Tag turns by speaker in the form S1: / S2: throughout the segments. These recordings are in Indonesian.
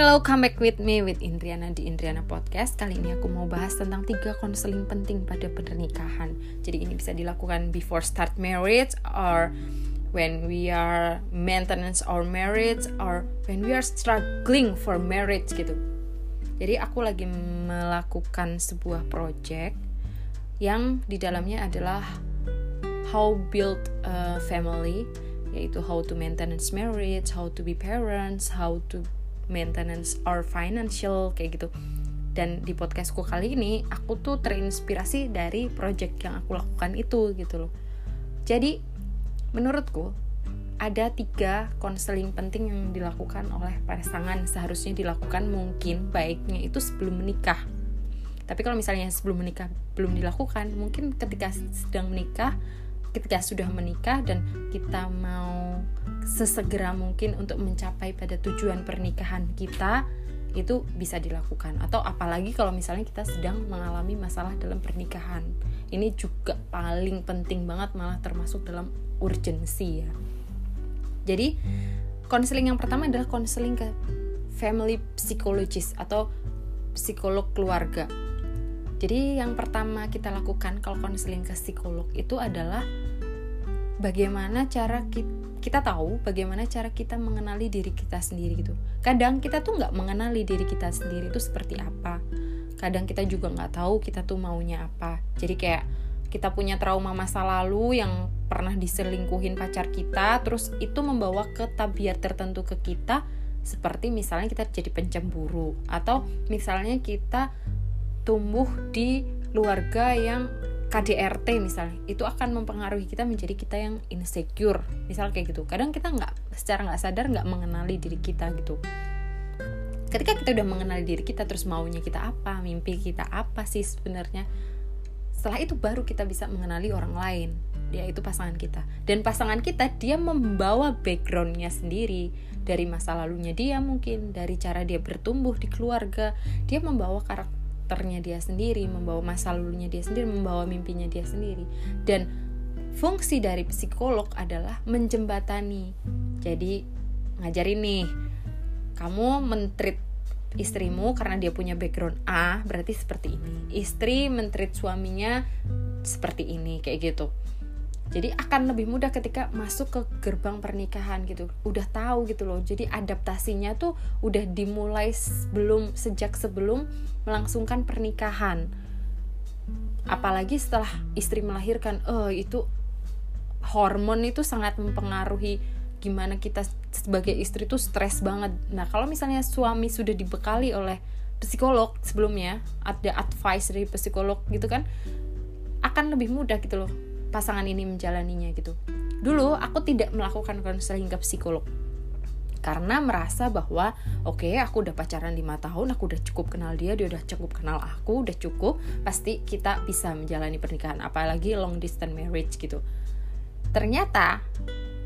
S1: Hello, come back with me with Indriana di Indriana Podcast. Kali ini aku mau bahas tentang tiga konseling penting pada pernikahan. Jadi ini bisa dilakukan before start marriage or when we are maintenance our marriage or when we are struggling for marriage gitu. Jadi aku lagi melakukan sebuah project yang di dalamnya adalah how build a family yaitu how to maintenance marriage, how to be parents, how to maintenance our financial kayak gitu. Dan di podcastku kali ini aku tuh terinspirasi dari project yang aku lakukan itu gitu loh. Jadi menurutku ada tiga konseling penting yang dilakukan oleh pasangan seharusnya dilakukan mungkin baiknya itu sebelum menikah. Tapi kalau misalnya sebelum menikah belum dilakukan mungkin ketika sedang menikah ketika sudah menikah dan kita mau sesegera mungkin untuk mencapai pada tujuan pernikahan kita itu bisa dilakukan. Atau apalagi kalau misalnya kita sedang mengalami masalah dalam pernikahan. Ini juga paling penting banget malah termasuk dalam urgensi ya. Jadi konseling yang pertama adalah konseling ke family psychologist atau psikolog keluarga. Jadi yang pertama kita lakukan kalau konseling ke psikolog itu adalah bagaimana cara kita, kita tahu bagaimana cara kita mengenali diri kita sendiri gitu. Kadang kita tuh nggak mengenali diri kita sendiri itu seperti apa. Kadang kita juga nggak tahu kita tuh maunya apa. Jadi kayak kita punya trauma masa lalu yang pernah diselingkuhin pacar kita, terus itu membawa ke tabiat tertentu ke kita, seperti misalnya kita jadi pencemburu atau misalnya kita tumbuh di keluarga yang KDRT misalnya itu akan mempengaruhi kita menjadi kita yang insecure. Misal kayak gitu. Kadang kita nggak secara nggak sadar nggak mengenali diri kita gitu. Ketika kita udah mengenali diri kita terus maunya kita apa mimpi kita apa sih sebenarnya setelah itu baru kita bisa mengenali orang lain. Dia itu pasangan kita. Dan pasangan kita dia membawa backgroundnya sendiri. Dari masa lalunya dia mungkin dari cara dia bertumbuh di keluarga dia membawa karakter karakternya dia sendiri, membawa masa lalunya dia sendiri, membawa mimpinya dia sendiri. Dan fungsi dari psikolog adalah menjembatani. Jadi ngajarin nih, kamu mentrit istrimu karena dia punya background A, berarti seperti ini. Istri mentrit suaminya seperti ini, kayak gitu jadi akan lebih mudah ketika masuk ke gerbang pernikahan gitu. Udah tahu gitu loh. Jadi adaptasinya tuh udah dimulai sebelum sejak sebelum melangsungkan pernikahan. Apalagi setelah istri melahirkan oh itu hormon itu sangat mempengaruhi gimana kita sebagai istri tuh stres banget. Nah kalau misalnya suami sudah dibekali oleh psikolog sebelumnya ada advice dari psikolog gitu kan akan lebih mudah gitu loh pasangan ini menjalaninya gitu. Dulu aku tidak melakukan konseling ke psikolog karena merasa bahwa oke okay, aku udah pacaran lima tahun aku udah cukup kenal dia dia udah cukup kenal aku udah cukup pasti kita bisa menjalani pernikahan apalagi long distance marriage gitu. Ternyata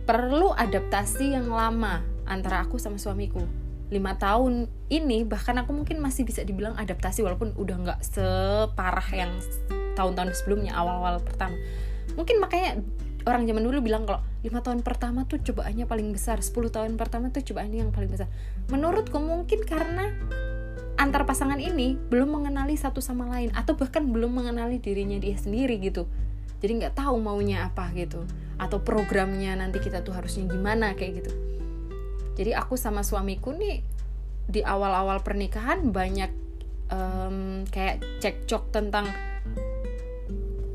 S1: perlu adaptasi yang lama antara aku sama suamiku. Lima tahun ini bahkan aku mungkin masih bisa dibilang adaptasi walaupun udah nggak separah yang tahun-tahun sebelumnya awal-awal pertama mungkin makanya orang zaman dulu bilang kalau lima tahun pertama tuh cobaannya paling besar 10 tahun pertama tuh cobaannya yang paling besar. Menurutku mungkin karena antar pasangan ini belum mengenali satu sama lain atau bahkan belum mengenali dirinya dia sendiri gitu. Jadi nggak tahu maunya apa gitu atau programnya nanti kita tuh harusnya gimana kayak gitu. Jadi aku sama suamiku nih di awal-awal pernikahan banyak um, kayak cekcok tentang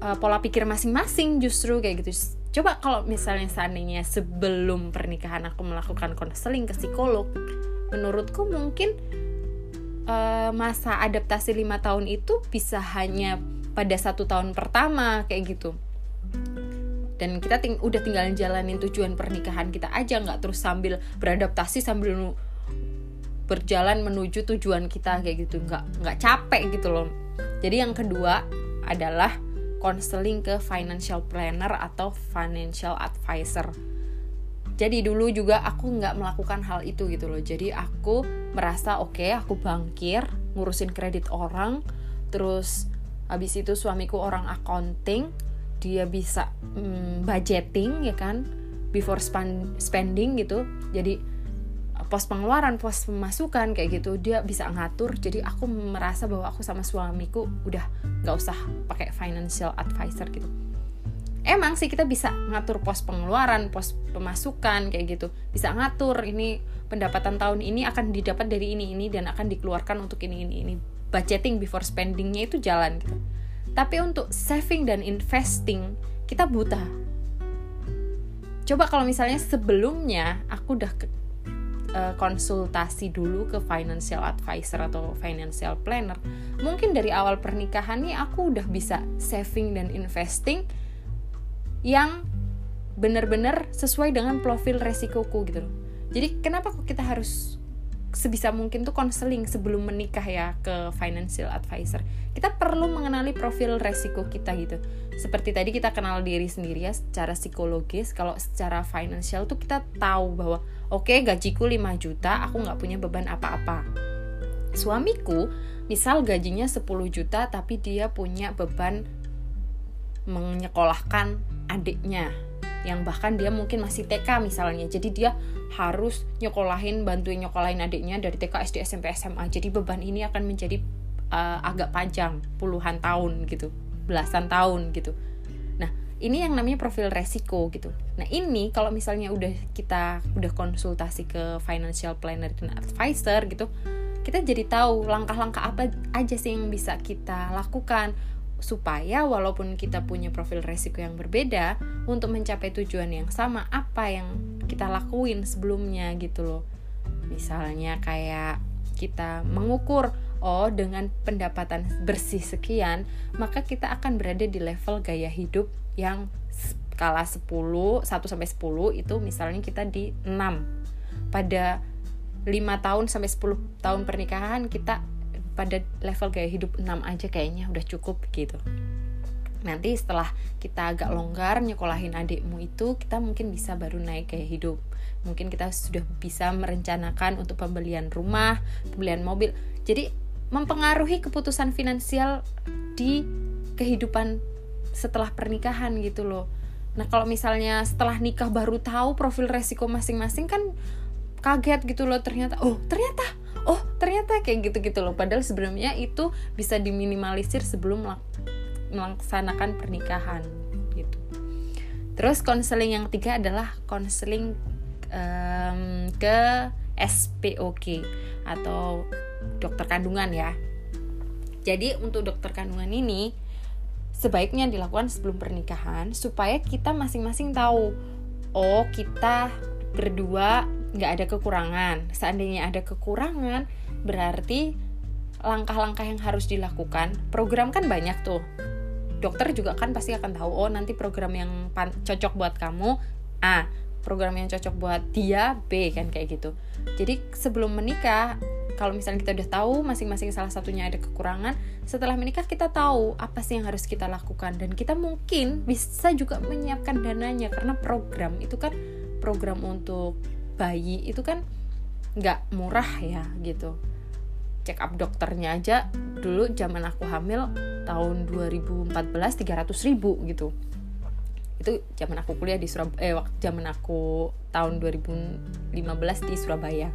S1: uh, pola pikir masing-masing justru kayak gitu. Coba kalau misalnya seandainya sebelum pernikahan aku melakukan konseling ke psikolog menurutku mungkin uh, masa adaptasi lima tahun itu bisa hanya pada satu tahun pertama kayak gitu. Dan kita ting udah tinggal jalanin tujuan pernikahan kita aja nggak terus sambil beradaptasi sambil berjalan menuju tujuan kita kayak gitu. Nggak nggak capek gitu loh. Jadi yang kedua adalah konseling ke financial planner atau financial advisor. Jadi dulu juga aku nggak melakukan hal itu gitu loh. Jadi aku merasa oke, okay, aku bangkir, ngurusin kredit orang, terus habis itu suamiku orang accounting, dia bisa mm, budgeting ya kan, before spend, spending gitu. Jadi pos pengeluaran pos pemasukan kayak gitu dia bisa ngatur. Jadi aku merasa bahwa aku sama suamiku udah nggak usah pakai financial advisor gitu. Emang sih kita bisa ngatur pos pengeluaran pos pemasukan kayak gitu. Bisa ngatur ini pendapatan tahun ini akan didapat dari ini ini dan akan dikeluarkan untuk ini ini ini. Budgeting before spendingnya itu jalan gitu. Tapi untuk saving dan investing kita buta. Coba kalau misalnya sebelumnya aku udah uh, konsultasi dulu ke financial advisor atau financial planner mungkin dari awal pernikahan nih aku udah bisa saving dan investing yang benar-benar sesuai dengan profil resikoku gitu loh. Jadi kenapa kita harus sebisa mungkin tuh konseling sebelum menikah ya ke financial advisor. Kita perlu mengenali profil resiko kita gitu. Seperti tadi kita kenal diri sendiri ya secara psikologis. Kalau secara financial tuh kita tahu bahwa oke okay, gajiku 5 juta, aku nggak punya beban apa-apa. Suamiku misal gajinya 10 juta tapi dia punya beban menyekolahkan adiknya yang bahkan dia mungkin masih TK misalnya. Jadi dia harus nyokolahin bantuin nyokolahin adiknya dari TK SD SMP SMA jadi beban ini akan menjadi uh, agak panjang puluhan tahun gitu belasan tahun gitu. Nah ini yang namanya profil resiko gitu. Nah ini kalau misalnya udah kita udah konsultasi ke financial planner dan advisor gitu kita jadi tahu langkah-langkah apa aja sih yang bisa kita lakukan supaya walaupun kita punya profil resiko yang berbeda untuk mencapai tujuan yang sama apa yang kita lakuin sebelumnya gitu loh. Misalnya kayak kita mengukur oh dengan pendapatan bersih sekian maka kita akan berada di level gaya hidup yang skala 10 1 sampai 10 itu misalnya kita di 6 pada 5 tahun sampai 10 tahun pernikahan kita pada level gaya hidup 6 aja kayaknya udah cukup gitu. Nanti setelah kita agak longgar nyekolahin adikmu itu kita mungkin bisa baru naik gaya hidup. Mungkin kita sudah bisa merencanakan untuk pembelian rumah pembelian mobil. Jadi mempengaruhi keputusan finansial di kehidupan setelah pernikahan gitu loh. Nah kalau misalnya setelah nikah baru tahu profil resiko masing-masing kan kaget gitu loh ternyata. Oh ternyata ternyata kayak gitu-gitu loh. Padahal sebelumnya itu bisa diminimalisir sebelum melaksanakan pernikahan gitu. Terus konseling yang ketiga adalah konseling um, ke SPOK atau dokter kandungan ya. Jadi untuk dokter kandungan ini sebaiknya dilakukan sebelum pernikahan supaya kita masing-masing tahu oh kita berdua nggak ada kekurangan. Seandainya ada kekurangan berarti langkah-langkah yang harus dilakukan program kan banyak tuh. Dokter juga kan pasti akan tahu oh nanti program yang cocok buat kamu A program yang cocok buat dia B kan kayak gitu. Jadi sebelum menikah kalau misalnya kita udah tahu masing-masing salah satunya ada kekurangan setelah menikah kita tahu apa sih yang harus kita lakukan. Dan kita mungkin bisa juga menyiapkan dananya karena program itu kan program untuk bayi itu kan nggak murah ya gitu check up dokternya aja. Dulu zaman aku hamil tahun 2014 300 ribu gitu. Itu zaman aku kuliah di Surabaya eh zaman aku tahun 2015 di Surabaya.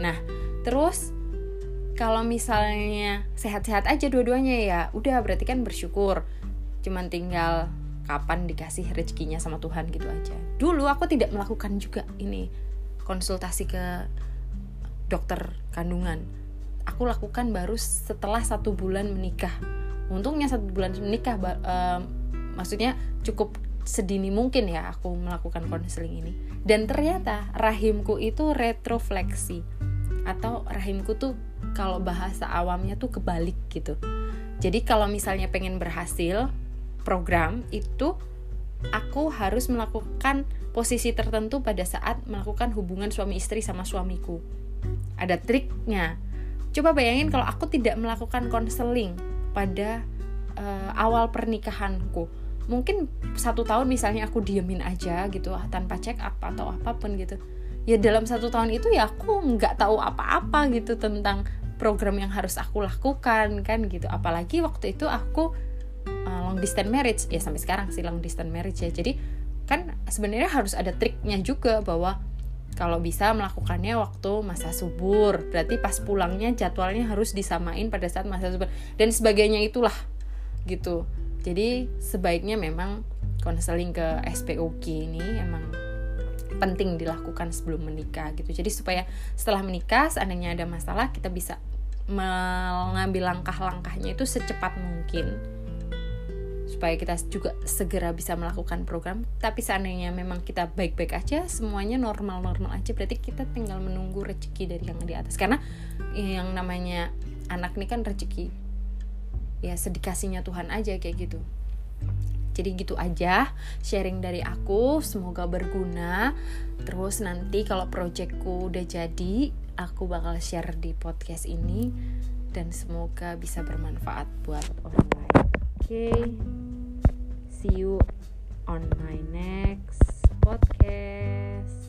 S1: Nah terus kalau misalnya sehat-sehat aja dua-duanya ya udah berarti kan bersyukur. Cuman tinggal kapan dikasih rezekinya sama Tuhan gitu aja. Dulu aku tidak melakukan juga ini konsultasi ke dokter kandungan aku lakukan baru setelah satu bulan menikah untungnya satu bulan menikah uh, maksudnya cukup sedini mungkin ya aku melakukan konseling ini dan ternyata rahimku itu retrofleksi atau rahimku tuh kalau bahasa awamnya tuh kebalik gitu jadi kalau misalnya pengen berhasil program itu aku harus melakukan posisi tertentu pada saat melakukan hubungan suami istri sama suamiku. Ada triknya. Coba bayangin kalau aku tidak melakukan konseling pada uh, awal pernikahanku. Mungkin satu tahun misalnya aku diemin aja gitu ah, tanpa check up atau apa pun gitu. Ya dalam satu tahun itu ya aku nggak tahu apa-apa gitu tentang program yang harus aku lakukan kan gitu. Apalagi waktu itu aku uh, long distance marriage ya sampai sekarang sih long distance marriage ya. Jadi kan sebenarnya harus ada triknya juga bahwa kalau bisa melakukannya waktu masa subur. Berarti pas pulangnya jadwalnya harus disamain pada saat masa subur. Dan sebagainya itulah gitu. Jadi sebaiknya memang konseling ke SPOG ini emang penting dilakukan sebelum menikah gitu. Jadi supaya setelah menikah seandainya ada masalah kita bisa mengambil langkah-langkahnya itu secepat mungkin supaya kita juga segera bisa melakukan program. Tapi seandainya memang kita baik-baik aja semuanya normal-normal aja berarti kita tinggal menunggu rezeki dari yang di atas. Karena yang namanya anak ini kan rezeki ya sedikasinya Tuhan aja kayak gitu. Jadi gitu aja sharing dari aku semoga berguna. Terus nanti kalau projectku udah jadi aku bakal share di podcast ini. Dan semoga bisa bermanfaat buat orang lain okay, see you on my next podcast.